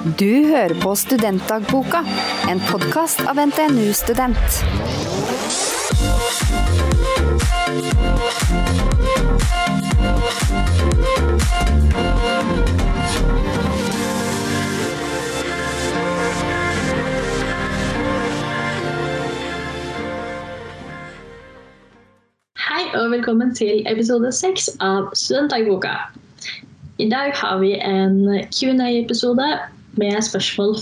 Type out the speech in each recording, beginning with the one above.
Du hører på Studentdagboka, en podkast av NTNU Student. Hei og velkommen til episode seks av Studentdagboka. I dag har vi en Q&A-episode med spørsmål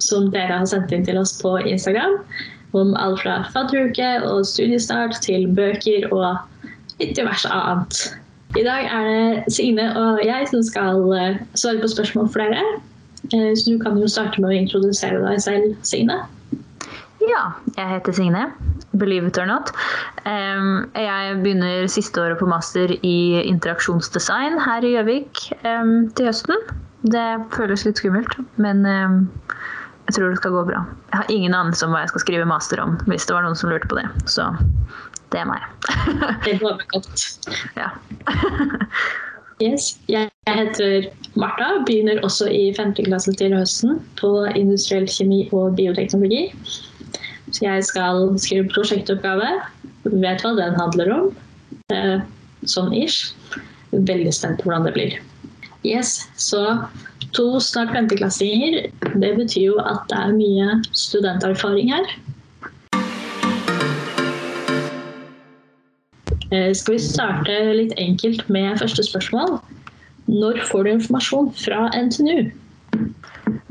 som dere har sendt inn til oss på Instagram. Om alt fra fadderuke og studiestart til bøker og litt diverse annet. I dag er det Signe og jeg som skal eh, svare på spørsmål for dere. Eh, Så du kan jo starte med å introdusere deg selv, Signe. Ja, jeg heter Signe. Believe it or not. Jeg begynner siste året på master i interaksjonsdesign her i Gjøvik til høsten. Det føles litt skummelt, men em, jeg tror det skal gå bra. Jeg har ingen anelse om hva jeg skal skrive master om, hvis det var noen som lurte på det. Så det er meg. Det lover godt. ja. Yes. Jeg heter Martha, begynner også i 5. klasse til høsten på industriell kjemi og bioteknologi. Så jeg skal skrive prosjektoppgave. Vet hva den handler om. Eh, sånn ish. Veldig spent på hvordan det blir. Yes, så to snart femteklassinger. Det betyr jo at det er mye studenterfaring her. Eh, Skal vi starte litt enkelt med første spørsmål? Når får du informasjon fra NTNU?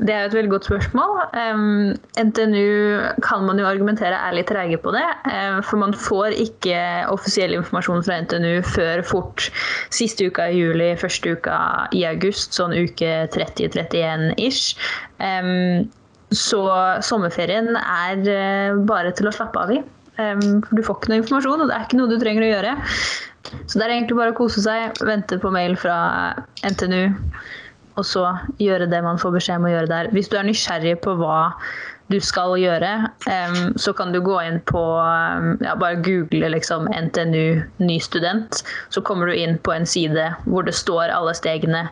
Det er jo et veldig godt spørsmål. Um, NTNU kan man jo argumentere er litt treige på det. Um, For man får ikke offisiell informasjon fra NTNU før fort siste uka i juli, første uka i august, sånn uke 30-31 ish. Um, Så sommerferien er eh, bare til å slappe av i. For du får ikke noe informasjon, og det er ikke noe du trenger å gjøre. Så det er egentlig bare å kose seg, vente på mail fra NTNU og så gjøre det man får beskjed om å gjøre der. Hvis du er nysgjerrig på hva du skal gjøre, um, så kan du gå inn på um, ja, Bare google liksom NTNU ny student. Så kommer du inn på en side hvor det står alle stegene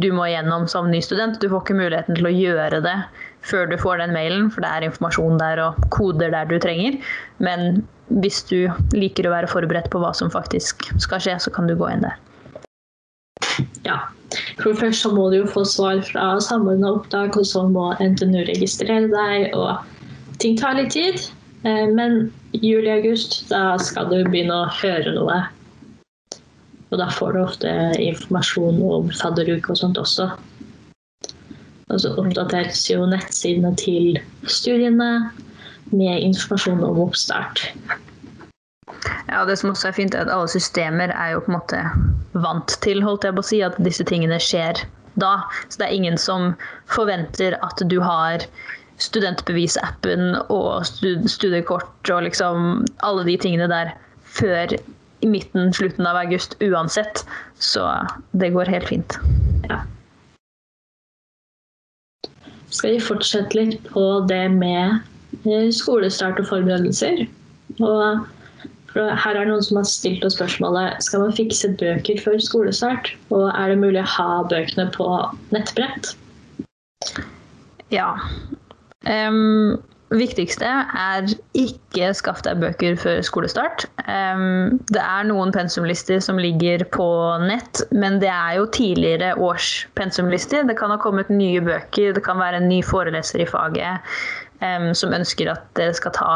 du må gjennom som ny student. Du får ikke muligheten til å gjøre det før du får den mailen, for det er informasjon der og koder der du trenger. Men hvis du liker å være forberedt på hva som faktisk skal skje, så kan du gå inn der. Ja. For først så må du jo få svar fra samordna opptak, og så må NTNU registrere deg, og ting tar litt tid. Eh, Men juli-august, da skal du begynne å høre noe. Og da får du ofte informasjon om fadderuke og sånt også. Og så oppdateres jo nettsidene til studiene med informasjon om oppstart. Ja, Det som også er fint, er at alle systemer er jo på en måte vant til holdt jeg på å si, at disse tingene skjer da. Så det er ingen som forventer at du har studentbevisappen og studiekort og liksom alle de tingene der før i midten, slutten av august uansett. Så det går helt fint. Ja. Skal vi fortsette litt på det med eh, skolestart og forberedelser? Og for her er det noen som har stilt oss spørsmålet skal man fikse bøker før skolestart. Og er det mulig å ha bøkene på nettbrett? Ja. Um, viktigste er ikke skaff deg bøker før skolestart. Um, det er noen pensumlister som ligger på nett, men det er jo tidligere års pensumlister. Det kan ha kommet nye bøker, det kan være en ny foreleser i faget um, som ønsker at dere skal, ta,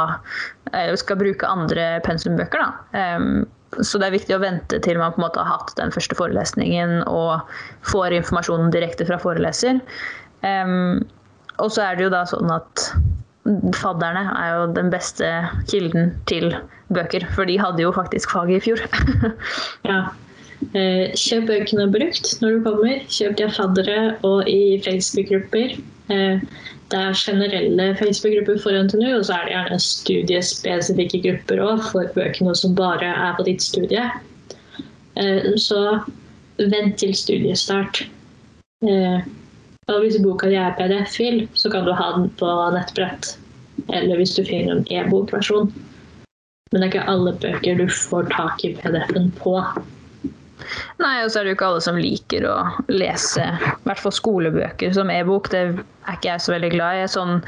uh, skal bruke andre pensumbøker. Um, så det er viktig å vente til man på en måte har hatt den første forelesningen og får informasjonen direkte fra foreleser. Um, og så er det jo da sånn at fadderne er jo den beste kilden til bøker, for de hadde jo faktisk faget i fjor. Ja. Eh, Kjøp bøkene brukt når du kommer. Kjøp de av faddere og i Facebook-grupper. Eh, Det er generelle Facebook-grupper for NTNU, og så er det gjerne studiespesifikke grupper òg for bøkene som bare er på ditt studie. Eh, Så vent til studiestart. Og hvis boka di er PDF-fil, så kan du ha den på nettbrett. Eller hvis du finner en e-bokversjon. Men det er ikke alle bøker du får tak i PDF-en på. Nei, og så er det jo ikke alle som liker å lese i hvert fall skolebøker som e-bok. Det er ikke jeg så veldig glad i. Sånn,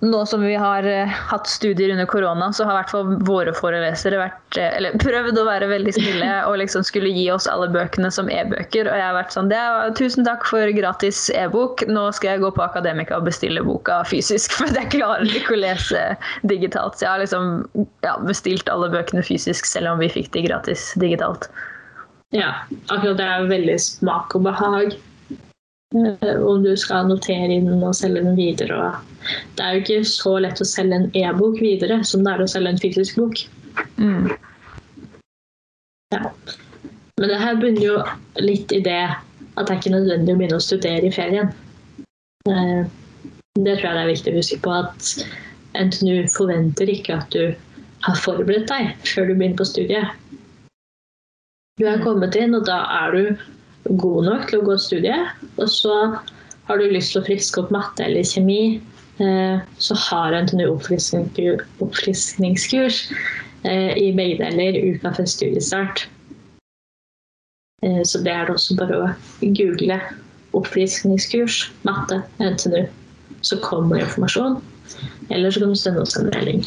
nå som vi har uh, hatt studier under korona, så har i hvert fall våre forelesere vært, uh, eller prøvd å være veldig snille og liksom skulle gi oss alle bøkene som e-bøker. Og jeg har vært sånn det er, Tusen takk for gratis e-bok. Nå skal jeg gå på Akademika og bestille boka fysisk, for jeg klarer ikke å lese digitalt. Så jeg har liksom ja, bestilt alle bøkene fysisk, selv om vi fikk de gratis digitalt. Ja, akkurat det er veldig smak og behag. Eh, om du skal notere inn og selge den videre. Det er jo ikke så lett å selge en e-bok videre som det er å selge en fysisk bok. Mm. Ja. Men det her begynner jo litt i det at det er ikke nødvendig å begynne å studere i ferien. Eh, det tror jeg det er viktig å huske på at NTNU forventer ikke at du har forberedt deg før du begynner på studiet. Du er kommet inn, og da er du god nok til å gå studiet. Og så har du lyst til å friske opp matte eller kjemi, eh, så har NTNU oppfriskningskurs eh, i begge deler uka før studiestart. Eh, så det er det også bare å google oppfriskningskurs matte NTNU, så kommer informasjon. Eller så kan du sende oss en melding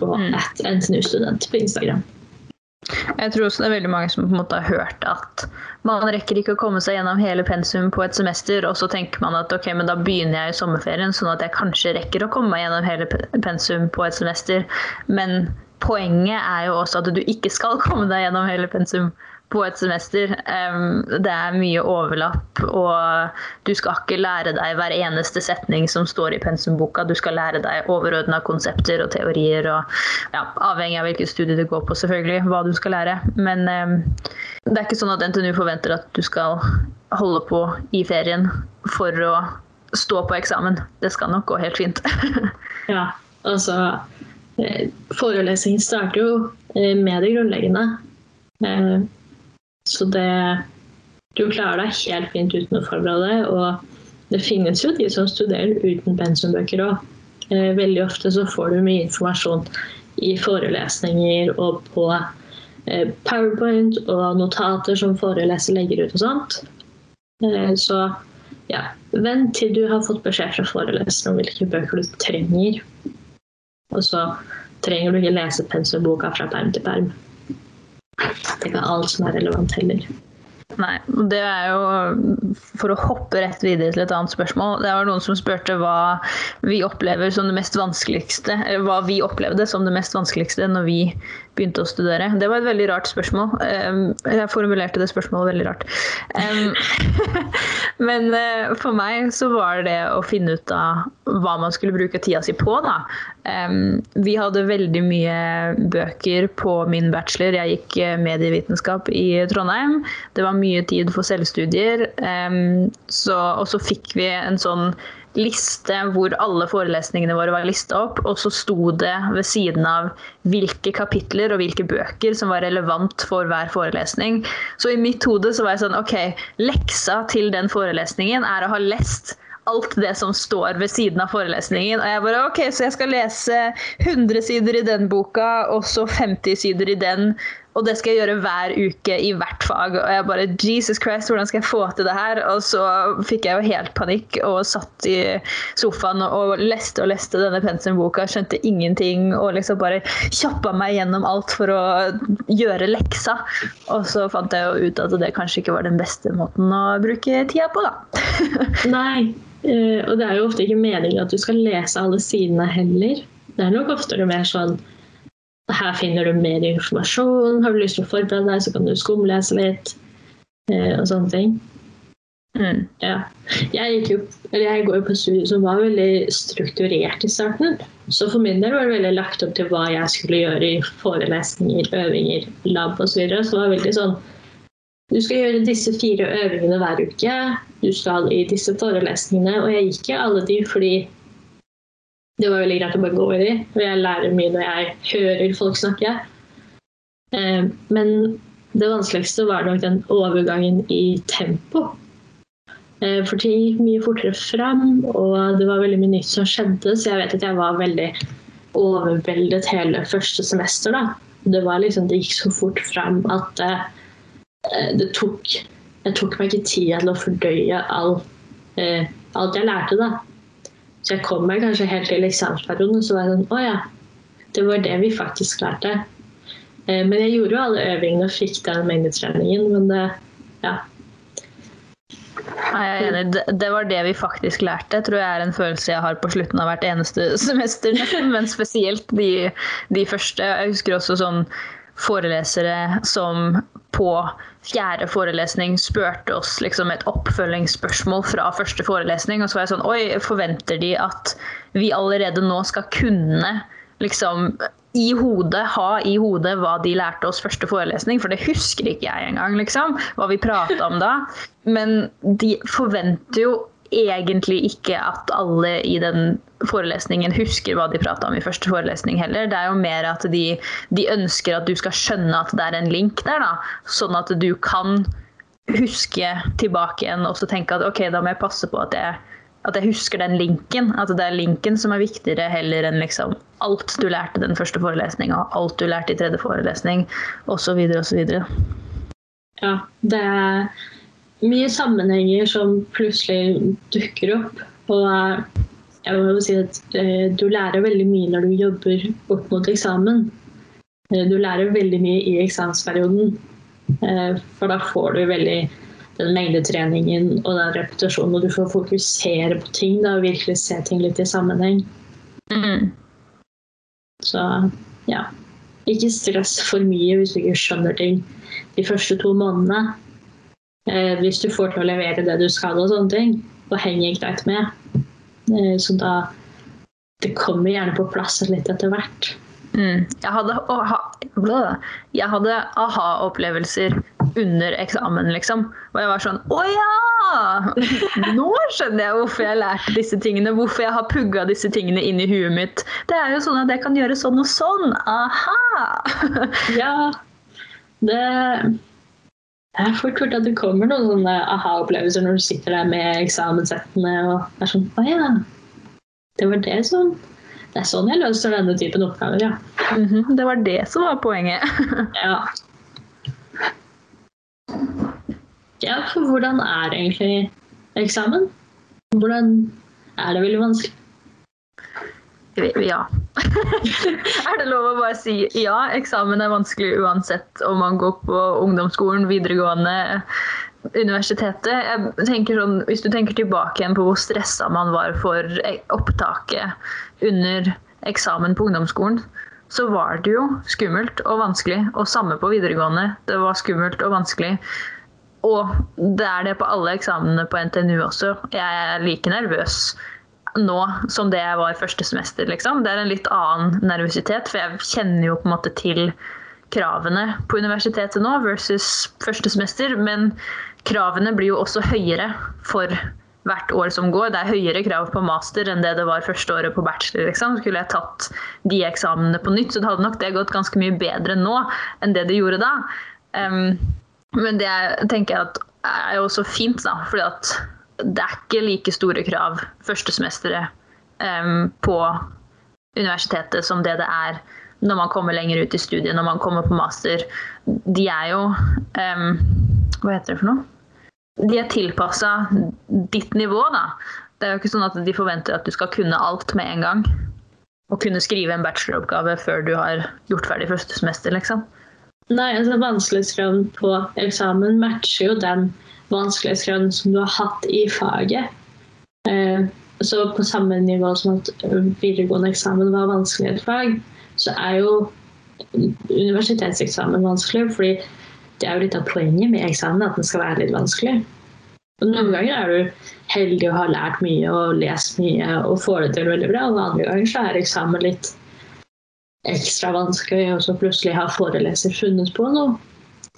på Mm. at NTNU student på Instagram. Jeg tror også det er veldig mange som på en måte har hørt at man rekker ikke å komme seg gjennom hele pensum på et semester, og så tenker man at ok, men da begynner jeg i sommerferien, sånn at jeg kanskje rekker å komme meg gjennom hele pensum på et semester. Men poenget er jo også at du ikke skal komme deg gjennom hele pensum på et semester. Det er mye overlapp, og du skal ikke lære deg hver eneste setning som står i pensumboka. Du skal lære deg overordna konsepter og teorier, og ja, avhengig av hvilket studie du går på, selvfølgelig, hva du skal lære. Men det er ikke sånn at NTNU forventer at du skal holde på i ferien for å stå på eksamen. Det skal nok gå helt fint. Ja, altså eh, Forelesningen starter jo eh, med det grunnleggende. Eh, Så det Du klarer deg helt fint uten å forberede deg. Og det finnes jo de som studerer uten pensumbøker òg. Veldig ofte så får du mye informasjon i forelesninger og på eh, Powerpoint og notater som foreleser legger ut og sånt. Eh, Så ja, vent til du har fått beskjed fra foreleseren om hvilke bøker du trenger. Og så trenger du ikke lese pensumboka fra perm til perm. Det er ikke alt som er relevant heller. Nei, det er jo For å hoppe rett videre til et annet spørsmål. Det var noen som spurte hva vi opplever som det mest vanskeligste Eller hva vi opplevde som det mest vanskeligste når vi begynte å studere. Det var et veldig rart spørsmål. Jeg formulerte det spørsmålet veldig rart. Men eh, for meg så var det å finne ut av hva man skulle bruke tida si på, da. Vi hadde veldig mye bøker på min bachelor. Jeg gikk eh, medievitenskap i Trondheim. Det var mye tid for selvstudier. Og så fikk vi en sånn liste hvor alle forelesningene våre var lista opp, og så sto det ved siden av hvilke kapitler og hvilke bøker som var relevant for hver forelesning. Så i mitt hode så var jeg sånn OK, leksa til den forelesningen er å ha lest alt det som står ved siden av forelesningen. Og jeg bare OK, så jeg skal lese 100 sider i den boka, og så 50 sider i den. Og det skal jeg gjøre hver uke i hvert fag. Og jeg bare Jesus Christ, hvordan skal jeg få til det her? Og så fikk jeg jo helt panikk og satt i sofaen og leste og leste denne pensumboka. Skjønte ingenting og liksom bare kjappa meg gjennom alt for å gjøre leksa. Og så fant jeg jo ut at det kanskje ikke var den beste måten å bruke tida på, da. Nei, eh, og det er jo ofte ikke meningen at du skal lese alle sidene heller. Det er nok oftere mer sånn her finner du mer informasjon. Har du lyst til å forberede deg, så kan du skumlese litt. eh, Og sånne ting. Mm. Ja. Jeg, jo, eller jeg går jo på studier som var veldig strukturert i starten. Så for min del var det veldig lagt opp til hva jeg skulle gjøre i forelesninger, øvinger, lab osv. Så, videre. så det var veldig sånn Du skal gjøre disse fire øvingene hver uke. Du skal i disse forelesningene. Og jeg gikk i alle de fordi det var veldig greit å bare gå i de. Og jeg lærer mye når jeg hører folk snakke. Eh, Men det vanskeligste var nok den overgangen i tempo. Eh, For ting gikk mye fortere fram, og det var veldig mye nytt som skjedde. Så jeg vet at jeg var veldig overveldet hele første semester. da. Det var liksom, det gikk så fort fram at eh, det tok, jeg tok meg ikke tid til å fordøye eh, alt jeg lærte. da. Så jeg kom meg kanskje helt til eksamensperioden, og så var jeg sånn Å ja, det var det vi faktisk lærte. Eh, men jeg gjorde jo alle øvingene og fikk den mengdetreningen, men det Ja. Jeg er enig. Det var det vi faktisk lærte, tror jeg er en følelse jeg har på slutten av hvert eneste semester. Men spesielt de, de første. Jeg husker også sånn forelesere som på fjerde forelesning spurte oss liksom et oppfølgingsspørsmål fra første forelesning. Og så var jeg sånn Oi, forventer de at vi allerede nå skal kunne liksom i hodet, ha i hodet hva de lærte oss første forelesning, for det husker ikke jeg engang, liksom, hva vi prata om da. Men de forventer jo egentlig ikke at alle i den forelesningen husker hva de prata om i første forelesning heller. Det er jo mer at de, de ønsker at du skal skjønne at det er en link der, da. Sånn at du kan huske tilbake igjen og så tenke at ok, da må jeg passe på at jeg, at jeg husker den linken. At det er linken som er viktigere heller enn liksom alt du lærte den første forelesninga, alt du lærte i tredje forelesning osv. osv. ja, det er mye sammenhenger som plutselig dukker opp. Og jeg må jo si at eh, du lærer veldig mye når du jobber opp mot eksamen. Eh, Du lærer veldig mye i eksamensperioden. Eh, For da får du veldig den mengdetreningen og den repetisjonen, og du får fokusere på ting da, og virkelig se ting litt i sammenheng. Mm. Så ja, ikke stress for mye hvis du ikke skjønner ting de første to månedene. Eh, hvis du får til å levere det du skal og sånne ting, og henger greit med. Eh, så da Det kommer gjerne på plass litt etter hvert. Mm. Jeg hadde, aha, jeg hadde aha-opplevelser under eksamen, liksom. Og jeg var sånn Å ja! Nå skjønner jeg hvorfor jeg lærte disse tingene. Hvorfor jeg har pugga disse tingene inn i huet mitt. Det er jo sånn at jeg kan gjøre sånn og sånn. Aha! Ja, det det er fort gjort at det kommer noen sånne aha-opplevelser når du sitter der med eksamenssettene og er sånn Å ja. Det var det som Det er sånn jeg løser denne typen oppgaver, ja. Mhm, Det var det som var poenget. Ja. Ja, for hvordan er egentlig eksamen? Hvordan er det veldig vanskelig? Ja. er det lov å bare si ja, eksamen er vanskelig uansett om man går på ungdomsskolen, videregående, universitetet? Jeg tenker sånn, hvis du tenker tilbake igjen på hvor stressa man var for opptaket under eksamen på ungdomsskolen, så var det jo skummelt og vanskelig. Og samme på videregående. Det var skummelt og vanskelig. Og det er det på alle eksamene på NTNU også. Jeg er like nervøs nå som det jeg var første semester. Liksom. Det er en litt annen nervøsitet, for jeg kjenner jo på en måte til kravene på universitetet nå versus første semester. Men kravene blir jo også høyere for hvert år som går. Det er høyere krav på master enn det det var første året på bachelor. Liksom. Skulle jeg tatt de eksamene på nytt, så det hadde nok det gått ganske mye bedre nå enn det det gjorde da. Um, men det tenker jeg at er jo også fint, da, fordi at det er ikke like store krav førstesemesteret um, på universitetet som det det er når man kommer lenger ut i studiet, når man kommer på master. De er jo um, Hva heter det for noe? De er tilpassa ditt nivå, da. Det er jo ikke sånn at de forventer at du skal kunne alt med en gang. Og kunne skrive en bacheloroppgave før du har gjort ferdig første semester, liksom. Nei, altså Vanskelighetsgraden på eksamen matcher jo den vanskelighetsgraden som du har hatt i faget. Eh, så på samme nivå som at videregående eksamen var vanskelig i et fag, så er jo universitetseksamen vanskelig. fordi det er jo litt av poenget med eksamen, at den skal være litt vanskelig. Og noen ganger er du heldig og har lært mye og lest mye og får det til veldig bra, og andre ganger så er eksamen litt ekstra vanskelig, og så plutselig har foreleser funnet på noe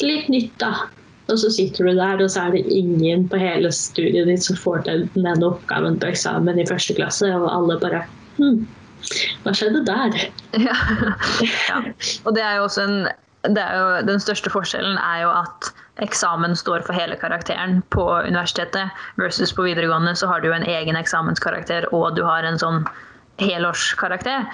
litt nytt, da. Og så sitter du der, og så er det ingen på hele studiet ditt som får til den oppgaven på eksamen i første klasse, og alle bare hm, hva skjedde der? Ja. ja. Og det er jo også en jo, Den største forskjellen er jo at eksamen står for hele karakteren på universitetet, versus på videregående så har du jo en egen eksamenskarakter og du har en sånn helårskarakter.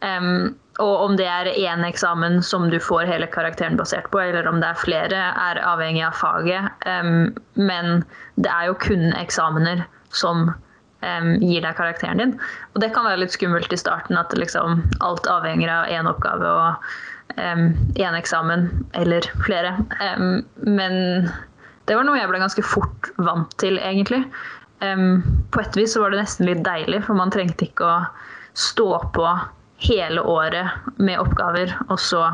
Um, og om det er én eksamen som du får hele karakteren basert på, eller om det er flere, er avhengig av faget. Um, men det er jo kun eksamener som um, gir deg karakteren din. Og det kan være litt skummelt i starten, at liksom, alt avhenger av én oppgave og én eksamen eller flere. men det var noe jeg ble ganske fort vant til, egentlig. på et vis så var det nesten litt deilig, for man trengte ikke å stå på hele året med oppgaver, og så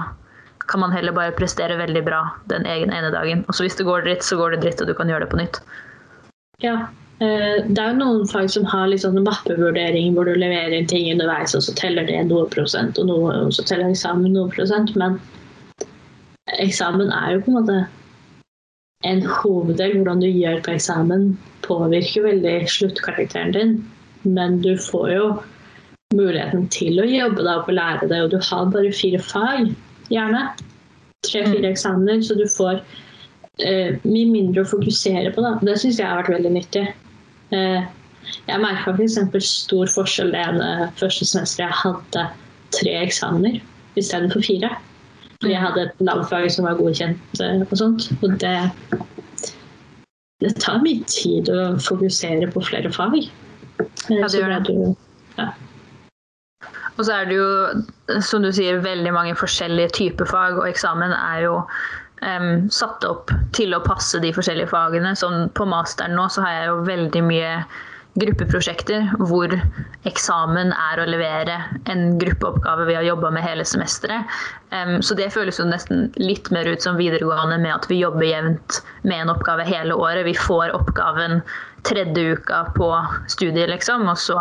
kan man heller bare prestere veldig bra den egen ene dagen. Og så hvis det går dritt, så går det dritt, og du kan gjøre det på nytt. Ja, eh, det er jo noen fag som har litt sånn mappevurdering hvor du leverer inn ting underveis, og så teller det noe prosent, og, noe, og så teller eksamen noe prosent. Men eksamen er jo på en måte en hoveddel. Hvordan du gjør på eksamen, påvirker veldig sluttkarakteren din. Men du får jo muligheten til å jobbe deg opp og lære det, og du har bare fire fag, gjerne. Tre-fire mm. eksamener, så du får uh, mye mindre å fokusere på. Da. Det syns jeg har vært veldig nyttig. Uh, jeg merka f.eks. Stor forskjell det ene første semesteret jeg hadde tre eksamener istedenfor fire. Fordi jeg hadde et lavfag som var godkjent uh, og sånt. Og det, det tar mye tid å fokusere på flere fag. Ja, det gjør det. ja. Og så er det jo, som du sier, veldig mange forskjellige typer fag, og eksamen er jo um, satt opp til å passe de forskjellige fagene. Sånn på masteren nå så har jeg jo veldig mye gruppeprosjekter hvor eksamen er å levere en gruppeoppgave vi har jobba med hele semesteret. Um, så det føles jo nesten litt mer ut som videregående med at vi jobber jevnt med en oppgave hele året. Vi får oppgaven tredje uka på studiet, liksom, og så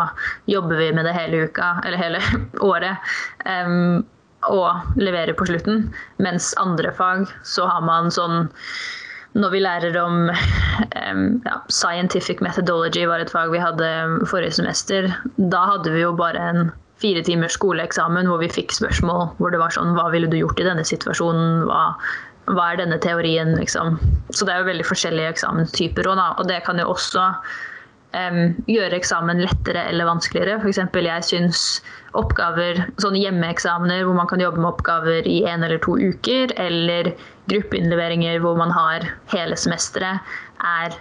jobber vi med det hele uka, eller hele året. Um, og leverer på slutten. Mens andre fag så har man sånn når vi lærer om um, ja, scientific methodology, var et fag vi hadde forrige semester. Da hadde vi jo bare en fire timers skoleeksamen hvor vi fikk spørsmål hvor det var sånn Hva ville du gjort i denne situasjonen? Hva hva er denne teorien, liksom. Så det er jo veldig forskjellige eksamenstyper òg. Og det kan jo også um, gjøre eksamen lettere eller vanskeligere. F.eks. jeg syns oppgaver, sånne hjemmeeksamener hvor man kan jobbe med oppgaver i en eller to uker, eller gruppeinnleveringer hvor man har hele semesteret, er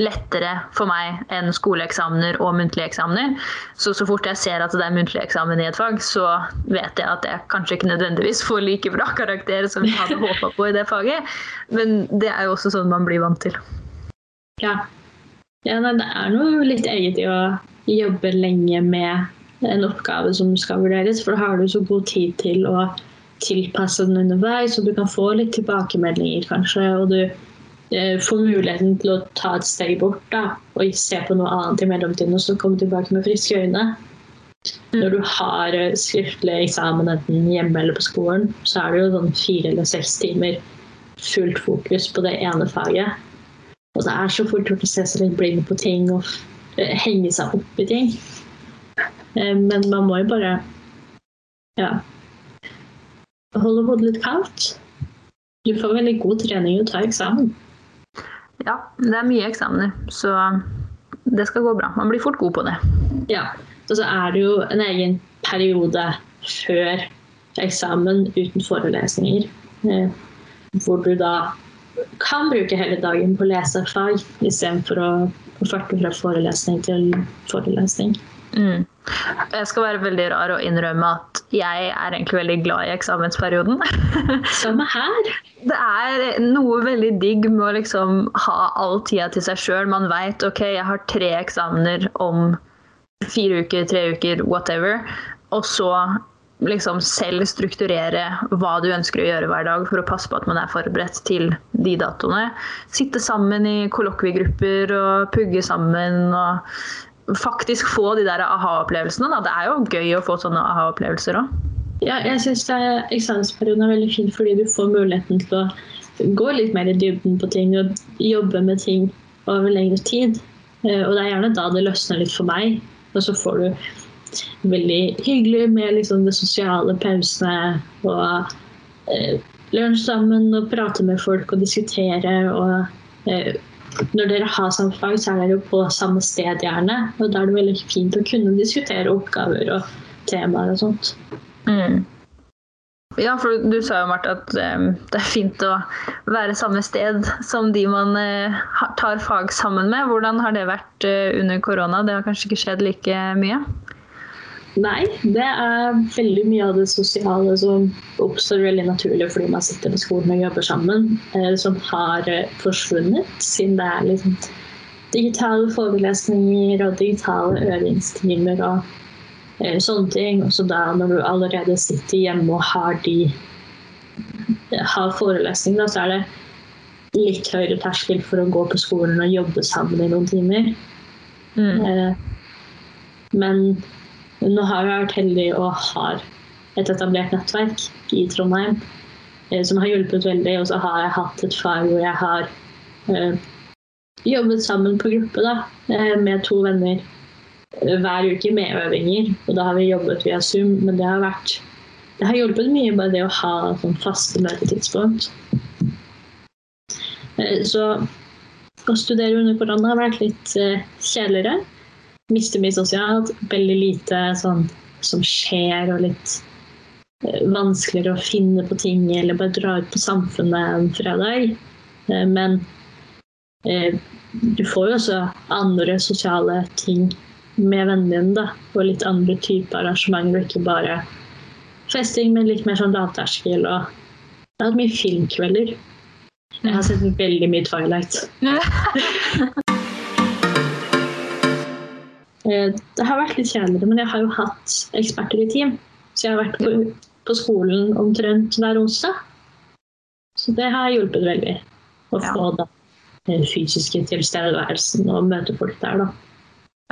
lettere for meg enn skoleeksamener og muntlige eksamener. Så så fort jeg ser at det er muntlig eksamen i et fag, så vet jeg at jeg kanskje ikke nødvendigvis får like bra karakter som jeg hadde håpa på i det faget. Men det er jo også sånn man blir vant til. Ja. ja det er noe litt eget i å jobbe lenge med en oppgave som skal vurderes, for da har du så god tid til å tilpasse den underveis, og du kan få litt tilbakemeldinger, kanskje. og du Eh, får muligheten til å ta et steg bort da, og se på noe annet i mellomtiden og så komme tilbake med friske øyne. Når du har eh, skriftlig eksamen enten hjemme eller på skolen, så er det jo sånn fire eller seks timer fullt fokus på det ene faget. Og det er så fort gjort å se seg litt blind på ting og eh, henge seg opp i ting. Men man må jo bare ja, holde hodet litt kaldt. Du får veldig god trening i å ta eksamen. Ja, det er mye eksamener, så det skal gå bra. Man blir fort god på det. Ja, og så er det jo en egen periode før eksamen uten forelesninger. Eh, hvor du da kan bruke hele dagen på å lese fag istedenfor å farte fra forelesning til forelesning. Mm. Jeg skal være veldig rar og innrømme at jeg er egentlig veldig glad i eksamensperioden. Samme her. Det er noe veldig digg med å liksom ha all tida til seg sjøl. Man veit ok, jeg har tre eksamener om fire uker, tre uker, whatever. Og så liksom selv strukturere hva du ønsker å gjøre hver dag for å passe på at man er forberedt til de datoene. Sitte sammen i kollokviegrupper og pugge sammen og faktisk få de der aha-opplevelsene. Det er jo gøy å få sånne aha-opplevelser òg. Ja, jeg syns eksamensperioden er veldig fin fordi du får muligheten til å gå litt mer i dybden på ting og jobbe med ting over lengre tid. Eh, og det er gjerne da det løsner litt for meg. Og så får du veldig hyggelig med liksom det sosiale pausene og eh, lunsj sammen og prate med folk og diskutere og eh, når dere har samme fag, så er dere jo på samme sted gjerne. Og da er det veldig fint å kunne diskutere oppgaver og temaer og sånt. Mm. Ja, for du sa jo, Marte, at um, det er fint å være samme sted som de man uh, tar fag sammen med. Hvordan har det vært uh, under korona? Det har kanskje ikke skjedd like mye? Nei, det er veldig mye av det sosiale som oppstår veldig naturlig fordi man sitter på skolen og jobber sammen, uh, som har forsvunnet, siden det er liksom digitale forelesninger og digitale øvingstimer og Eh, sånne ting. Og så da når du allerede sitter hjemme og har de har forelesning, da, så er det litt høyere terskel for å gå på skolen og jobbe sammen i noen timer. Mm. Eh, men nå har jeg vært heldig og har et etablert nettverk i Trondheim eh, som har hjulpet veldig. Og så har jeg hatt et fag hvor jeg har jobbet sammen på gruppe da, med to venner hver uke med øvinger. Og da har vi jobbet via Zoom. Men det har, vært, det har hjulpet mye bare det å ha sånn faste møtetidspunkt. Eh, så å studere under korona har vært litt eh, kjedeligere. Mister mye sosialt. Veldig lite sånn som skjer, og litt eh, vanskeligere å finne på ting eller bare dra ut på samfunnet en fredag. Men du får jo også andre sosiale ting med vennene dine. da, Og litt andre typer arrangementer, og ikke bare festing, men litt mer sånn lavterskel. Og jeg har hatt mye filmkvelder. Jeg har sett veldig mye Twilight. Eh, det har vært litt kjedeligere, men jeg har jo hatt eksperter i team. Så jeg har vært på, på skolen omtrent hver onsdag. Så det har hjulpet veldig. Å få ja. den fysiske tilstedeværelsen og møte folk der, da.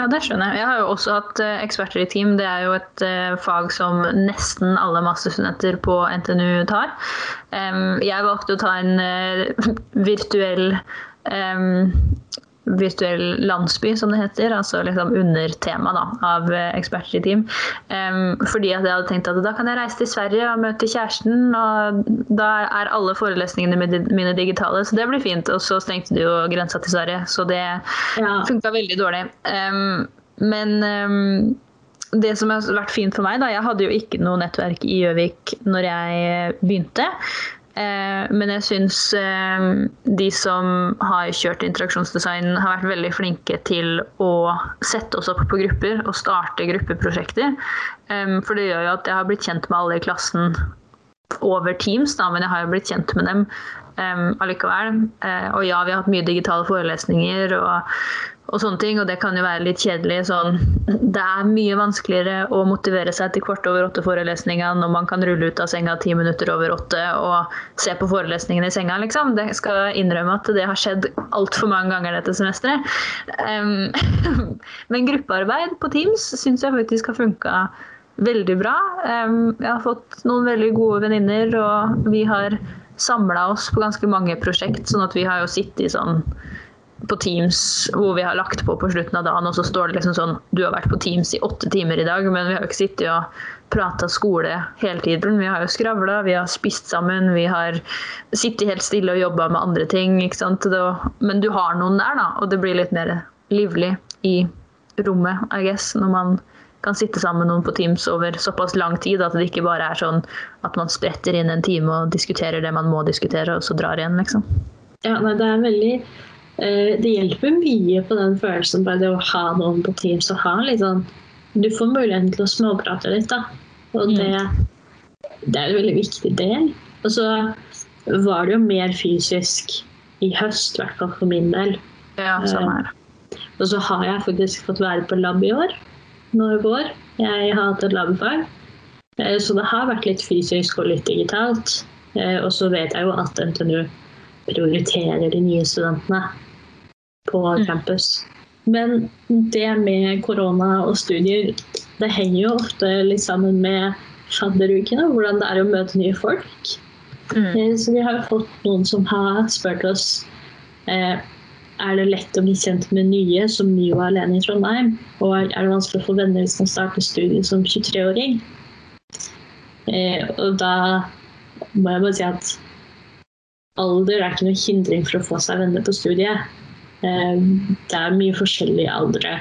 Ja, det skjønner jeg. Jeg har jo også hatt uh, eksperter i team. Det er jo et fag som nesten alle masterstudenter på NTNU tar. Jeg valgte å ta en virtuell um, virtuell landsby, som det heter. Altså liksom undertema da, av eh, eksperter i team. Um, fordi at jeg hadde tenkt at da kan jeg reise til Sverige og møte kjæresten, og da er alle forelesningene mine digitale, så det blir fint. Og så stengte de jo grensa til Sverige, så det ja. funka veldig dårlig. Um, men um, det som har vært fint for meg, da, jeg hadde jo ikke noe nettverk i Gjøvik når jeg begynte. Eh, men jeg syns eh, de som har kjørt interaksjonsdesign, har vært veldig flinke til å sette oss opp på grupper og starte gruppeprosjekter. Eh, for det gjør jo at jeg har blitt kjent med alle i klassen over Teams, da, men jeg har jo blitt kjent med dem allikevel. og ja, vi har hatt mye digitale forelesninger. og og sånne ting, og det kan jo være litt kjedelig. Sånn. Det er mye vanskeligere å motivere seg til kvart over åtte-forelesninga når man kan rulle ut av senga ti minutter over åtte og se på forelesningene i senga, liksom. Det skal innrømme at det har skjedd altfor mange ganger dette semesteret. Um, men gruppearbeid på Teams syns jeg faktisk har funka veldig bra. Um, jeg har fått noen veldig gode venninner, og vi har samla oss på ganske mange prosjekt, sånn at vi har jo sittet i sånn på Teams hvor vi har lagt på på slutten av dagen, og så står det liksom sånn Du har vært på Teams i åtte timer i dag, men vi har jo ikke sittet og prata skole hele tiden. Vi har jo skravla, vi har spist sammen, vi har sittet helt stille og jobba med andre ting. ikke sant? Men du har noen der, da, og det blir litt mer livlig i rommet, I guess, når man kan sitte sammen med noen på Teams over såpass lang tid at det ikke bare er sånn at man spretter inn en time og diskuterer det man må diskutere, og så drar igjen, liksom. Ja, nei, det er veldig det hjelper mye på den følelsen bare det å ha noen på Teams og ha litt sånn Du får muligheten til å småprate litt, da. Og det, det er en veldig viktig del. Og så var det jo mer fysisk i høst, i hvert fall for min del. Ja, sånn er det. Eh, og så har jeg faktisk fått være på lab i år. Nå i vår. Jeg har hatt et labfag. Eh, så det har vært litt fysisk og litt digitalt. Og så vet jeg jo at NTNU prioriterer de nye studentene på mm. campus. Men det med korona og studier, det henger jo ofte litt sammen med fadderukene, hvordan det er å møte nye folk. Mm. Eh, så vi har jo fått noen som har spurt oss eh, er det lett å bli kjent med nye som ny og alene i Trondheim. Og er det vanskelig å få venner hvis man starter studiet som 23-åring. Eh, og da må jeg bare si at alder er ikke noe hindring for å få seg venner på studiet. Eh, det er mye forskjellige aldre.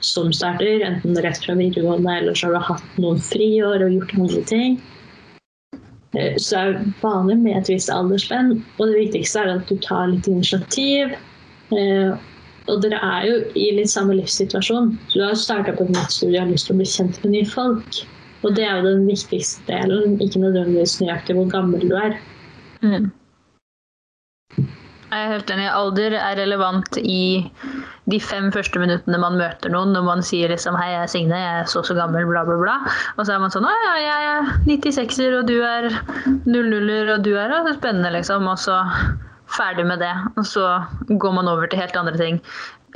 som starter, enten rett fra videregående eller så har du hatt noen friår og gjort andre ting. Eh, så det er vanlig med et visst aldersspenn, og det viktigste er at du tar litt initiativ. Eh, og dere er jo i litt samme livssituasjon. Du har starta på et nytt studie og har lyst til å bli kjent med nye folk. Og det er jo den viktigste delen, ikke nødvendigvis nøyaktig hvor gammel du er. Mm. Jeg er helt enig. Alder er relevant i de fem første minuttene man møter noen, når man sier liksom 'Hei, jeg er Signe, jeg er så så gammel', bla, bla, bla. Og så er man sånn 'Å ja, jeg er 96-er, og du er 00-er, og du er så spennende', liksom. Og så ferdig med det. Og så går man over til helt andre ting.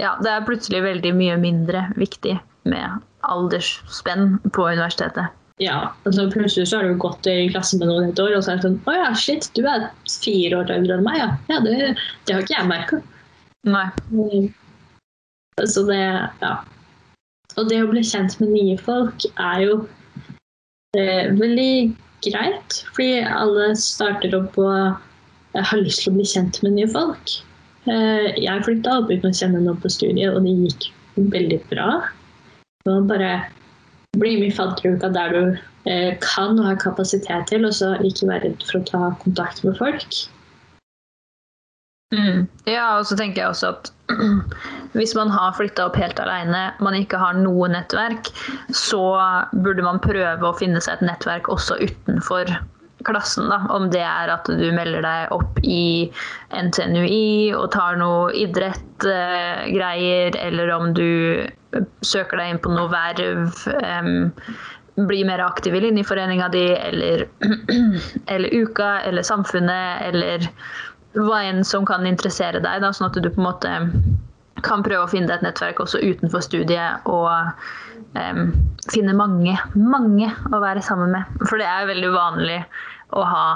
Ja, det er plutselig veldig mye mindre viktig med aldersspenn på universitetet. Ja, altså Plutselig så har du gått i klasse med noen et år, og så er det sånn Å ja, shit, du er fire år eldre enn meg, ja. ja det, det har ikke jeg merka. Nei. Så det Ja. Og det å bli kjent med nye folk er jo eh, veldig greit, fordi alle starter opp og har lyst til å bli kjent med nye folk. Eh, jeg flytta opp uten å kjenne noen på studiet, og det gikk veldig bra. Det var bare bli med i fadderuka der du eh, kan og har kapasitet til, og så ikke være redd for å ta kontakt med folk. Mm. Ja, og så tenker jeg også at hvis man har flytta opp helt alene, man ikke har noe nettverk, så burde man prøve å finne seg et nettverk også utenfor klassen. Da. Om det er at du melder deg opp i NTNUI og tar noe idrettgreier, eh, eller om du søker deg inn på noe verv. Um, bli mer aktiv i linjeforeninga di, eller, eller Uka, eller Samfunnet, eller hva enn som kan interessere deg. Da, sånn at du på en måte kan prøve å finne deg et nettverk også utenfor studiet og um, finne mange, mange å være sammen med. For det er veldig uvanlig å ha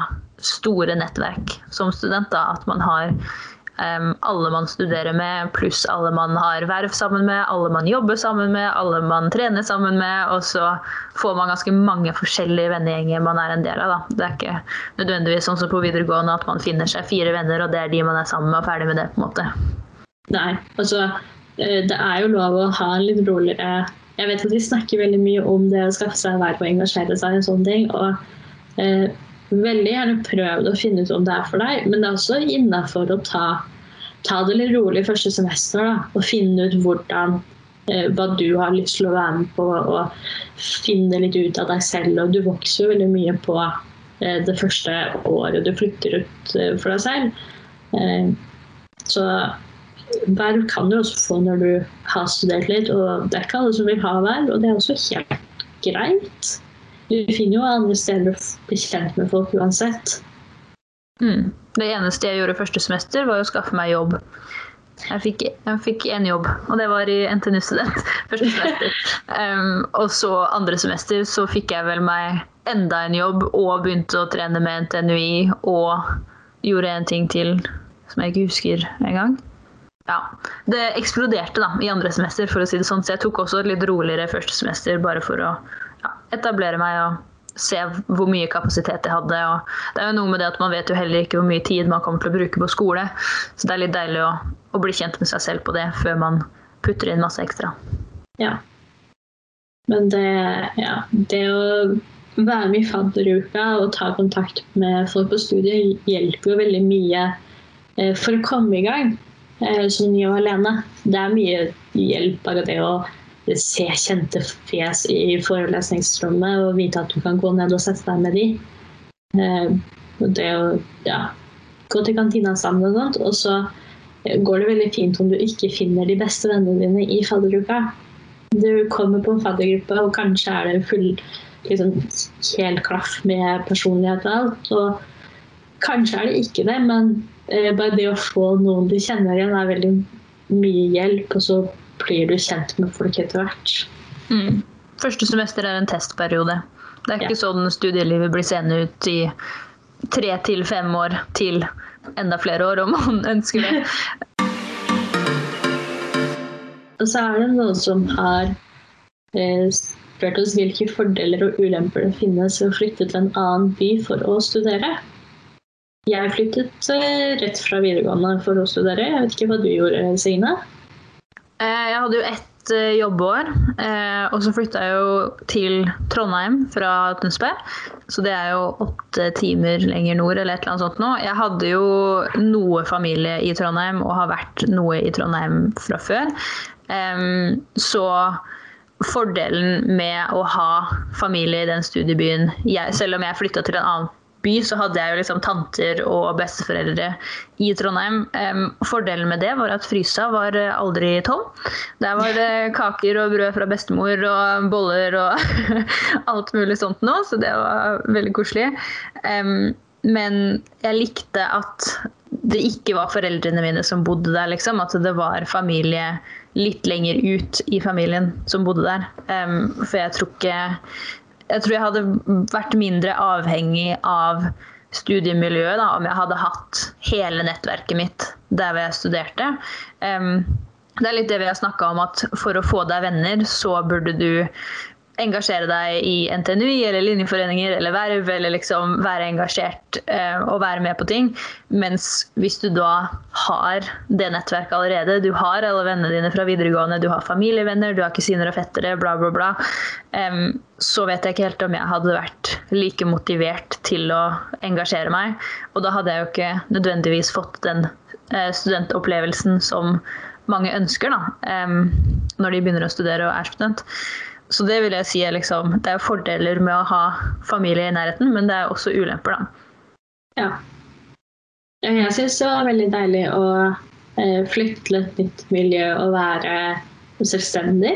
store nettverk som student. Da, at man har Um, alle man studerer med, pluss alle man har verv sammen med, alle man jobber sammen med, alle man trener sammen med. Og så får man ganske mange forskjellige vennegjenger man er en del av. Da. Det er ikke nødvendigvis sånn som på videregående at man finner seg fire venner, og det er de man er sammen med, og ferdig med det. på en måte. Nei, altså eh, det er jo lov å ha en litt roligere Jeg vet at vi snakker veldig mye om det å skaffe seg verv og engasjere seg i sånne ting. og eh, veldig gjerne prøv å finne ut om det er for deg, men det er også innafor å ta, ta, det litt rolig første semester. Da, og finne ut hvordan, eh, hva du har lyst til å være med på, og finne litt ut av deg selv. Og du vokser jo veldig mye på eh, det første året du flytter ut eh, for deg selv. Eh, så verv kan du også få når du har studert litt, og det er ikke alle som vil ha verv, og det er også helt greit. Du finner jo andre steder å bli kjent med folk uansett. Mm. Det eneste jeg gjorde første semester, var å skaffe meg jobb. Jeg fikk, jeg en jobb, og det var i NTNU Student. første semester. Um, og så andre semester så fikk jeg vel meg enda en jobb og begynte å trene med NTNUI og gjorde en ting til som jeg ikke husker engang. Ja, Det eksploderte da i andre semester, for å si det sånn, så jeg tok også et litt roligere første semester bare for å etablere meg og se hvor mye kapasitet jeg hadde. Og det er jo noe med det at Man vet jo heller ikke hvor mye tid man kommer til å bruke på skole. Så det er litt deilig å, å bli kjent med seg selv på det før man putter inn masse ekstra. Ja. Men det, ja, det å være med i fadderuka og ta kontakt med folk på studiet hjelper jo veldig mye eh, for å komme i gang eh, som ny og alene. Det er mye hjelp av det å se kjente fjes i forelesningsrommet og vite at du kan gå ned og sette deg med de. Eh, det å ja, gå til kantina sammen og sånt. Og så går det veldig fint om du ikke finner de beste vennene dine i faddergruppa. Du kommer på en faddergruppe, og kanskje er det full liksom, helt klaff med personlighet og alt. Og kanskje er det ikke det, men eh, bare det å få noen du kjenner igjen, er veldig mye hjelp. Og så blir du kjent med folk etter hvert. Mm. Første semester er en testperiode. Det er ikke ja. sånn studielivet blir seende ut i tre til fem år til enda flere år, om man ønsker det. Og så er det noen som har eh, spurt oss hvilke fordeler og ulemper det finnes ved å flytte til en annen by for å studere. Jeg flyttet eh, rett fra videregående for å studere. Jeg vet ikke hva du gjorde, Signe? Eh, jeg hadde jo ett jobbår, jobbeår. Eh, og så flytta jeg jo til Trondheim fra Tønsberg. Så det er jo åtte timer lenger nord eller et eller annet sånt nå. Jeg hadde jo noe familie i Trondheim og har vært noe i Trondheim fra før. Så fordelen med å ha familie i den studiebyen Selv om jeg flytta til en annen by, så hadde jeg jo liksom tanter og besteforeldre i Trondheim. Um, fordelen med det var at frysa var aldri tom. Der var det kaker og brød fra bestemor og boller og alt mulig sånt nå, så det var veldig koselig. Um, men jeg likte at det ikke var foreldrene mine som bodde der, liksom. At det var familie litt lenger ut i familien som bodde der. Um, for jeg tror ikke jeg tror jeg hadde vært mindre avhengig av studiemiljøet da, om jeg hadde hatt hele nettverket mitt der hvor jeg studerte. Um, det er litt det vi har snakka om, at for å få deg venner, så burde du engasjere deg i NTNUI eller linjeforeninger eller verv, eller liksom være engasjert eh, og være med på ting. Mens hvis du da har det nettverket allerede, du har alle vennene dine fra videregående, du har familievenner, du har kusiner og fettere, bla, bla, bla, eh, så vet jeg ikke helt om jeg hadde vært like motivert til å engasjere meg. Og da hadde jeg jo ikke nødvendigvis fått den eh, studentopplevelsen som mange ønsker da, når de begynner å studere og er student. Så det vil jeg si er liksom Det er fordeler med å ha familie i nærheten, men det er også ulemper, da. Ja. Jeg syns det var veldig deilig å eh, flytte til et nytt miljø og være selvstendig.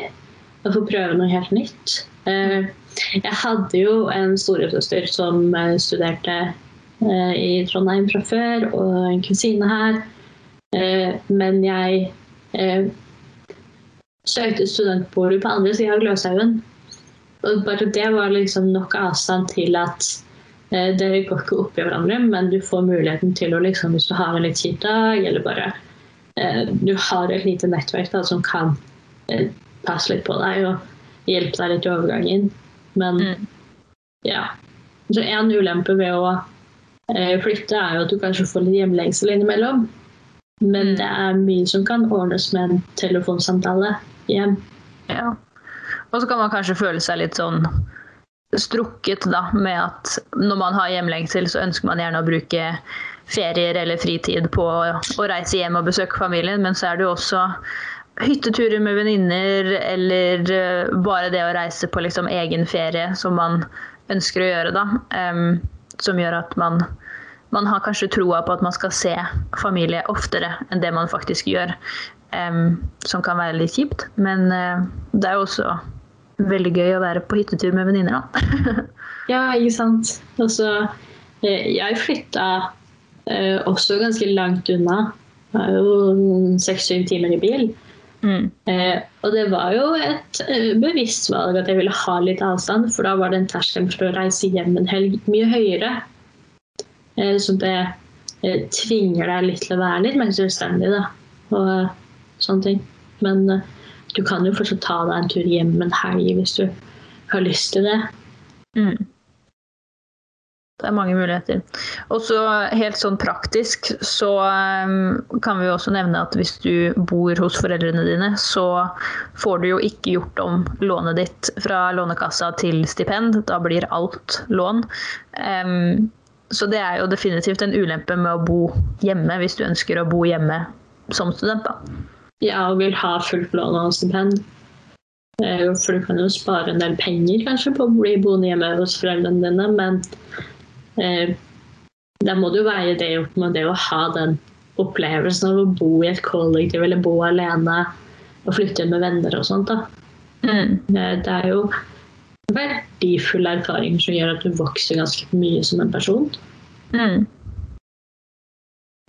Og få prøve noe helt nytt. Eh, jeg hadde jo en storesøster som eh, studerte i Trondheim fra før, og en kusine her. Men jeg søkte studentbolig på andre sida av Gløshaugen. Og bare det var liksom nok avstand til at eh, dere går ikke opp i hverandre, men du får muligheten til å liksom, hvis du har en litt kjip dag, eller bare eh, du har et lite nettverk da, som kan eh, passe litt på deg og hjelpe deg litt i overgangen. Men mm. ja. Så en ulempe ved å eh, flytte er jo at du kanskje får litt hjemlengsel innimellom. Men mm. det er mye som kan ordnes med en telefonsamtale hjem. Ja. Og så kan man kanskje føle seg litt sånn strukket da, med at når man har hjemlengsel, så ønsker man gjerne å bruke ferier eller fritid på å reise hjem og besøke familien, men så er det jo også hytteturer med venninner eller eh, bare det å reise på liksom egen ferie som man ønsker å gjøre, da. Um, som gjør at man, man har kanskje troa på at man skal se familie oftere enn det man faktisk gjør. Um, som kan være litt kjipt. Men uh, det er jo også veldig gøy å være på hyttetur med venninner, da. ja, ikke sant. Altså, jeg flytta uh, også ganske langt unna. Det var jo seks-syv timer i bil. Mm. Uh, og det var jo et bevisst valg at jeg ville ha litt avstand, for da var den terskelen for å reise hjem en helg mye høyere. så det tvinger deg litt til å være litt mer selvstendig. da. Og sånne ting. Men uh, du kan jo fortsatt ta deg en tur hjem en helg hvis du har lyst til det. Mm. Det er mange muligheter. Og så helt sånn praktisk så um, kan vi jo også nevne at hvis du bor hos foreldrene dine, så får du jo ikke gjort om lånet ditt fra Lånekassa til stipend. Da blir alt lån. Så det er jo definitivt en ulempe med å bo hjemme hvis du ønsker å bo hjemme som student. da ja, og vil ha fullt lån og stipend. Eh, for du kan jo spare en del penger kanskje på å bli boende hjemme hos foreldrene dine, men eh, da må du veie det opp med det å ha den opplevelsen av å bo i et kollektiv eller bo alene og flytte med venner og sånt. da. Mm. Eh, det er jo verdifulle erfaringer som gjør at du vokser ganske mye som en person. Mm.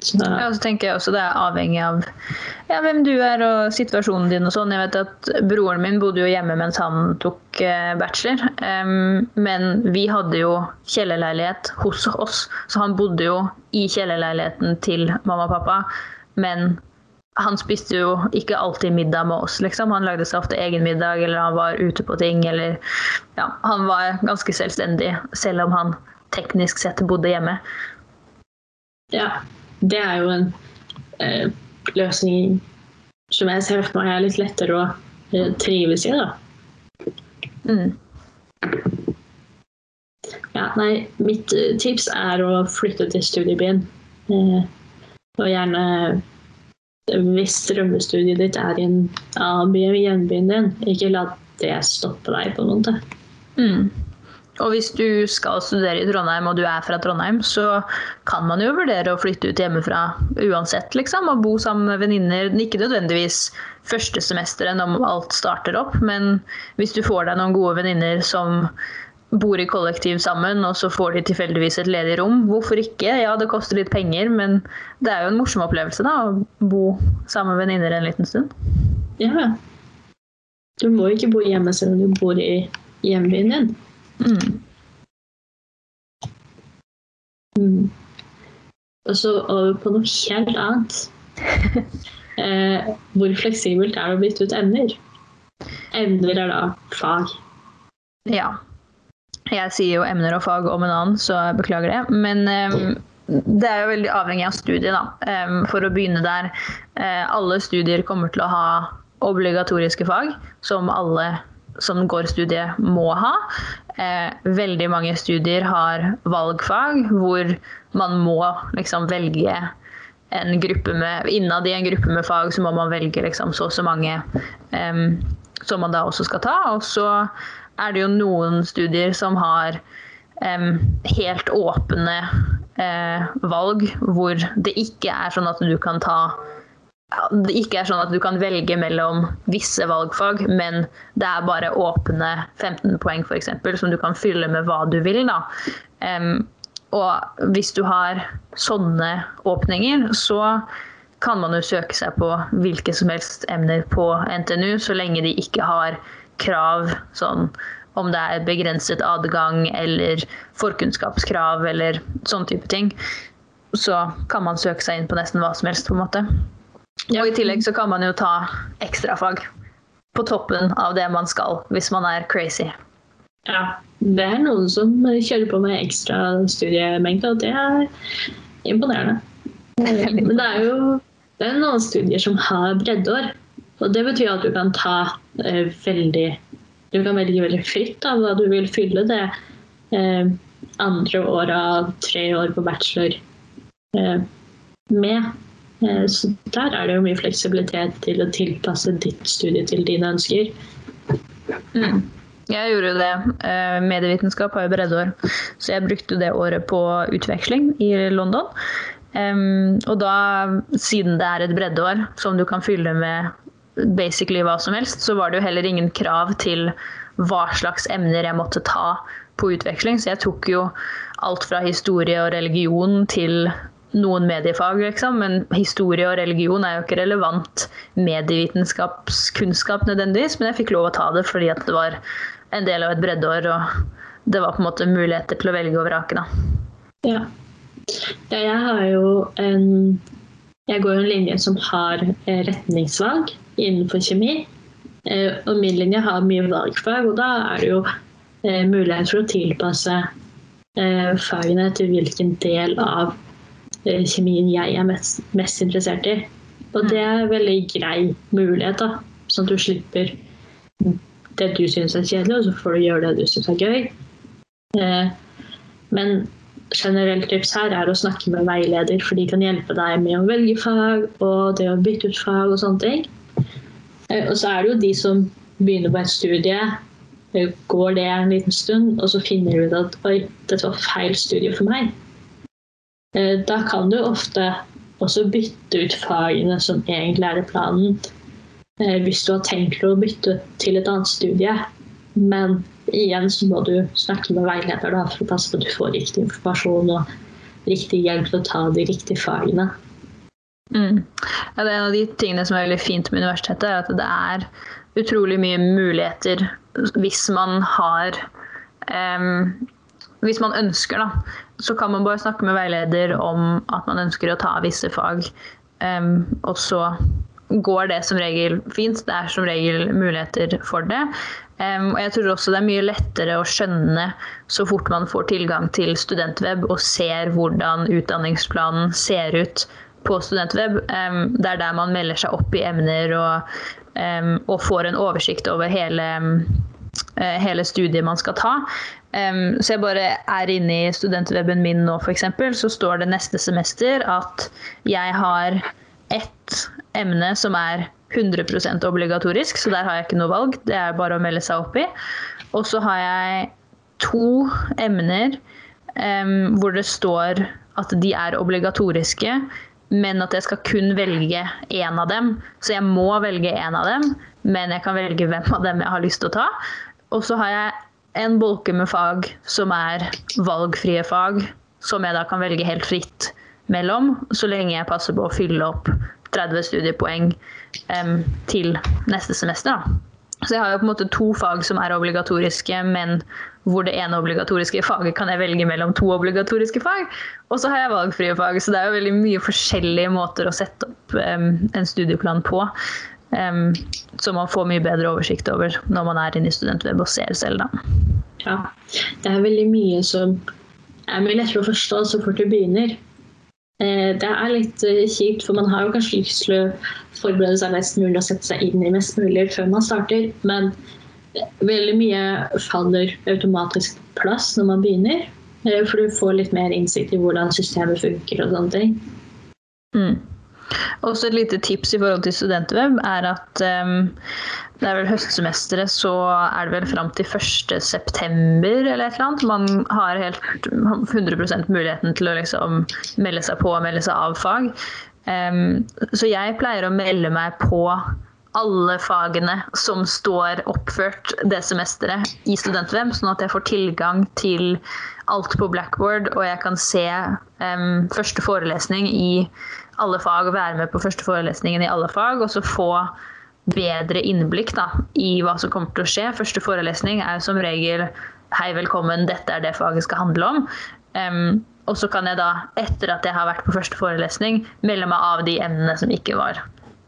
Så. Ja, så tenker jeg også det er avhengig av ja, hvem du er og situasjonen din og sånn. Jeg vet at Broren min bodde jo hjemme mens han tok eh, bachelor. Um, men vi hadde jo kjellerleilighet hos oss, så han bodde jo i kjellerleiligheten til mamma og pappa. Men han spiste jo ikke alltid middag med oss, liksom. Han lagde seg ofte egen middag, eller han var ute på ting, eller Ja, han var ganske selvstendig, selv om han teknisk sett bodde hjemme. Ja, det er jo en eh, løsning som jeg ser for meg er litt lettere å eh, trives i. da. Mm. Ja, nei, mitt eh, tips er å flytte til studiebyen. Eh, og gjerne hvis drømmestudiet ditt er i en annen by enn hjembyen din, ikke la det stoppe deg på en måte. Mm. Og hvis du skal studere i Trondheim og du er fra Trondheim, så kan man jo vurdere å flytte ut hjemmefra uansett, liksom. Og bo sammen med venninner. Ikke nødvendigvis første semesteret når alt starter opp, men hvis du får deg noen gode venninner som bor i kollektiv sammen, og så får de tilfeldigvis et ledig rom. Hvorfor ikke? Ja, det koster litt penger, men det er jo en morsom opplevelse da, å bo sammen med venninner en liten stund. Ja. Du må jo ikke bo hjemme selv om du bor i hjembyen din. Mm. Mm. Og så over på noe helt annet. eh, hvor fleksibelt er det å bytte ut emner? Emner er da fag. Ja. Jeg sier jo emner og fag om en annen, så jeg beklager det. Men eh, det er jo veldig avhengig av studiet, da. Eh, for å begynne der. Uh, alle studier kommer til å ha obligatoriske fag, som alle som går studiet må ha. Eh, veldig mange studier har valgfag, hvor man må liksom velge en gruppe med Innad i en gruppe med fag så må man velge liksom så og så mange eh, som man da også skal ta. Og så er det jo noen studier som har eh, helt åpne uh, valg, hvor det ikke er sånn at du kan ta det ikke er sånn at du kan velge mellom visse valgfag, men det er bare åpne 15 poeng f.eks. som du kan fylle med hva du vil. Da. Um, og hvis du har sånne åpninger, så kan man jo søke seg på hvilke som helst emner på NTNU, så lenge de ikke har krav sånn om det er begrenset adgang eller forkunnskapskrav eller sånn type ting, så kan man søke seg inn på nesten hva som helst, på en måte. Og i tillegg så kan man jo ta ekstrafag på toppen av det man skal, hvis man er crazy. Ja, det er noen som kjører på med ekstra studiemengde, og det er imponerende. Men det er jo det er noen studier som har breddeår. Og det betyr at du kan ta eh, veldig Du kan velge veldig fritt av hva du vil fylle det eh, andre året av tre år på bachelor eh, med. Eh, så der er det jo mye fleksibilitet til å tilpasse ditt studie til dine ønsker. Mm. Jeg gjorde jo det. Eh, medievitenskap har jo breddeår, så jeg brukte det året på utveksling i London. Og da, siden det er et breddeår som du kan fylle med basically hva som helst, så var det jo heller ingen krav til hva slags emner jeg måtte ta på utveksling. Så jeg tok jo alt fra historie og religion til noen mediefag, liksom. Men historie og religion er jo ikke relevant medievitenskapskunnskap nødvendigvis. Men jeg fikk lov å ta det fordi at det var en del av et breddeår, og det var på en måte muligheter til å velge og vrake. Ja. ja jeg har jo en Jeg går jo en linje som har eh, retningsvalg innenfor kjemi. Eh, og min linje har mye valgfag, og da er det jo eh, mulighet for å tilpasse fagene til hvilken del av kjemien jeg er mest, mest interessert i. Og det er en veldig grei mulighet, da, sånn at du slipper det du syns er kjedelig, og så får du gjøre det du syns er gøy. Men generelt tips her er å snakke med veileder, for de kan hjelpe deg med å velge fag og det å bytte ut fag og sånne ting. Eh, og så er det jo de som begynner på et studie, eh, går det en liten stund, og så finner du ut at oi, dette var feil studie for meg. Eh, da kan du ofte også bytte ut fagene som egentlig er i planen, hvis du har tenkt å bytte til et annet studie. Men igjen så må du snakke med veileder da, for å passe på at du får riktig informasjon og riktig hjelp til å ta de riktige fagene. Mm. Ja, det er en av de tingene som er veldig fint med universitetet, er at det er utrolig mye muligheter hvis man har um, Hvis man ønsker, da. Så kan man bare snakke med veileder om at man ønsker å ta visse fag. Um, og så går det som regel fint. Det er som regel muligheter for det. Um, og jeg tror også det er mye lettere å skjønne så fort man får tilgang til studentweb og ser hvordan utdanningsplanen ser ut på studentweb. Um, det er der man melder seg opp i emner og um, og får en oversikt over hele, uh, hele studiet man skal ta. Så jeg bare er inne i studentweben min nå, f.eks., så står det neste semester at jeg har ett emne som er 100% obligatorisk, så der har jeg ikke noe valg. Det er bare å melde seg opp i. Og så har jeg to emner hvor det står at de er obligatoriske, men at jeg skal kun velge én av dem. Så jeg må velge én av dem, men jeg kan velge hvem av dem jeg har lyst til å ta. Og så har jeg en bolke med fag som er valgfrie fag, som jeg da kan velge helt fritt mellom, så lenge jeg passer på å fylle opp 30 studiepoeng um, til neste semester. Da. Så jeg har jo på en måte to fag som er obligatoriske, men hvor det ene obligatoriske faget kan jeg velge mellom to obligatoriske fag. Og så har jeg valgfrie fag, så det er jo veldig mye forskjellige måter å sette opp um, en studieplan på. Um, så man får mye bedre oversikt over når man er inne i studentweb og ser selv, da. Ja, det er veldig mye som er mye lettere å forstå så fort du begynner. Eh, det er litt eh, kjipt, for man har jo kanskje lyst til å forberede seg mest mulig og sette seg inn i mest mulig før man starter, men veldig mye faller automatisk på plass når man begynner. Eh, for du får litt mer innsikt i hvordan systemet funker og sånne ting. Mm. Også et lite tips i forhold til studentweb er at um, det er vel høstsemesteret, så er det vel fram til 1.9. eller et eller annet. Man har helt 100% muligheten til å liksom melde seg på og melde seg av fag. Um, så jeg pleier å melde meg på alle fagene som står oppført det semesteret i Studentweb, sånn at jeg får tilgang til alt på Blackboard, og jeg kan se um, første forelesning i alle fag og være med på første forelesningen i alle fag, og så få bedre innblikk da, i hva som kommer til å skje. Første forelesning er som regel 'hei, velkommen, dette er det faget skal handle om'. Um, og så kan jeg da, etter at jeg har vært på første forelesning, melde meg av de emnene som ikke var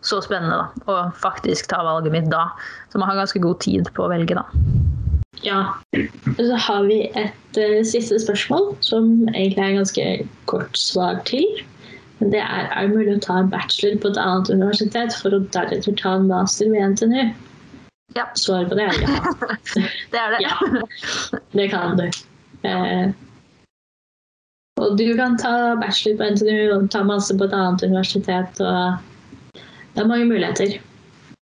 så spennende, da, og faktisk ta valget mitt da. Så man har ganske god tid på å velge, da. Ja. Så har vi et uh, siste spørsmål, som egentlig er ganske kort svar til. Det er, er mulig å ta en bachelor på et annet universitet for å deretter ta en master ved NTNU? Ja. Svaret på det er ja. det er det. ja, det kan du. Eh, og du kan ta bachelor på NTNU og ta masse på et annet universitet. og Det er mange muligheter.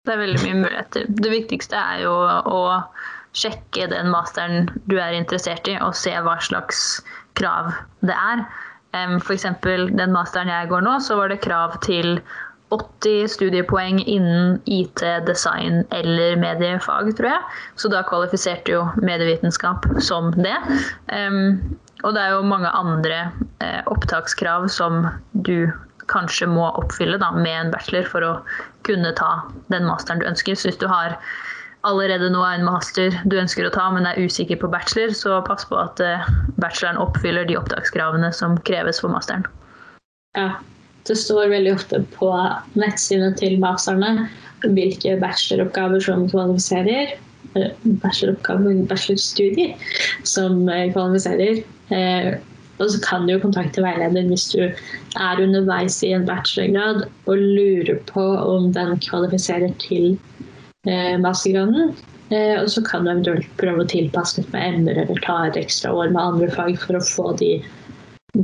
Det er veldig mye muligheter. Det viktigste er jo å sjekke den masteren du er interessert i, og se hva slags krav det er. F.eks. den masteren jeg går nå, så var det krav til 80 studiepoeng innen IT, design eller mediefag, tror jeg. Så da kvalifiserte jo medievitenskap som det. og det er jo mange andre eh, opptakskrav som du kanskje må oppfylle da, med en bachelor for å kunne ta den masteren du ønsker. Så hvis du har allerede nå er en master du ønsker å ta, men er usikker på bachelor, så pass på at eh, bacheloren oppfyller de opptakskravene som kreves for masteren. Ja, det står veldig ofte på nettsidene til masterne hvilke bacheloroppgaver som kvalifiserer. Eh, bacheloroppgaver, bachelorstudier som eh, kvalifiserer. Og så kan du jo kontakte veileder hvis du er underveis i en bachelorgrad og lurer på om den kvalifiserer til mastergraden. Eh, og så kan du eventuelt prøve å tilpasse litt med emner eller ta et ekstra år med andre fag for å få de,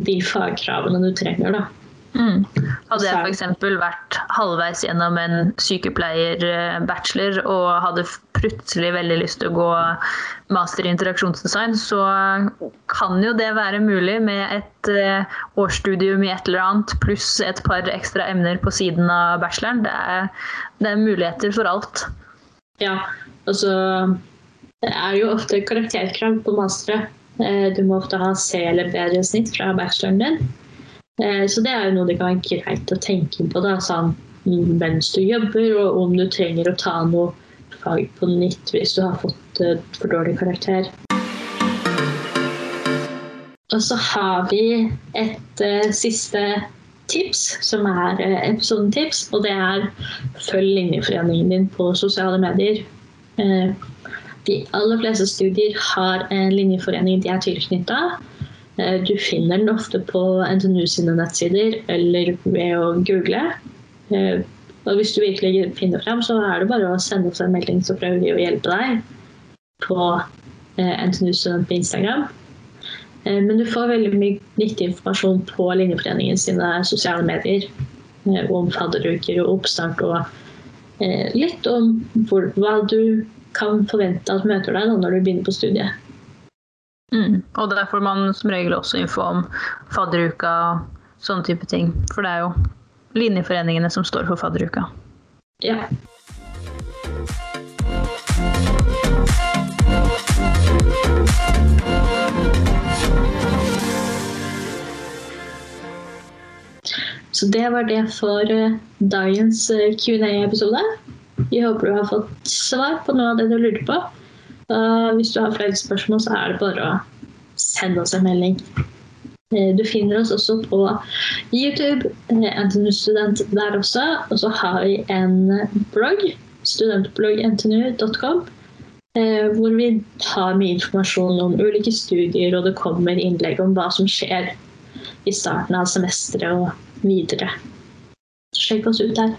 de fagkravene du trenger. da. Mm. Hadde jeg f.eks. vært halvveis gjennom en sykepleierbachelor og hadde plutselig veldig lyst til å gå master i interaksjonsdesign, så kan jo det være mulig med et eh, årsstudium i et eller annet pluss et par ekstra emner på siden av bacheloren. Det er, det er muligheter for alt. Ja, altså Det er jo ofte karakterkrav på mastere. Eh, du må ofte ha C eller bedre snitt fra bacheloren din. Eh, så det er jo noe det kan være greit å tenke på da, sånn, mens du jobber, og om du trenger å ta noe fag på nytt hvis du har fått eh, for dårlig karakter. Og så har vi et uh, siste tips, som er eh, episodentips, og det er følg linjeforeningen din på sosiale medier. Eh, de aller fleste studier har en linjeforening de er tilknytta. Eh, du finner den ofte på NTNU sine nettsider eller ved å google. Og hvis du virkelig finner frem, så er det bare å sende oss en melding, så prøver vi å hjelpe deg på NTNU Student på Instagram. Eh, men du får veldig mye nyttig informasjon på Linjeforeningen sine sosiale medier eh, om fadderuker og oppstart og eh, litt om hvor, hva du kan forvente at møter deg da, når du begynner på studiet. Mm. Og der får man som regel også info om fadderuka og sånne type ting. For det er jo linjeforeningene som står for fadderuka. Ja. Så det var det for eh, dagens eh, Q&A-episode. Vi håper du har fått svar på noe av det du lurer på. Hvis du har flere spørsmål, så er det bare å sende oss en melding. Eh, Du finner oss også på YouTube, eh, NTNU Student der også. Og så har vi en blogg, studentblogg.ntnu.com, hvor vi har mye informasjon om ulike studier, og det kommer innlegg om hva som skjer i starten av semesteret og videre. Sjekk oss ut der.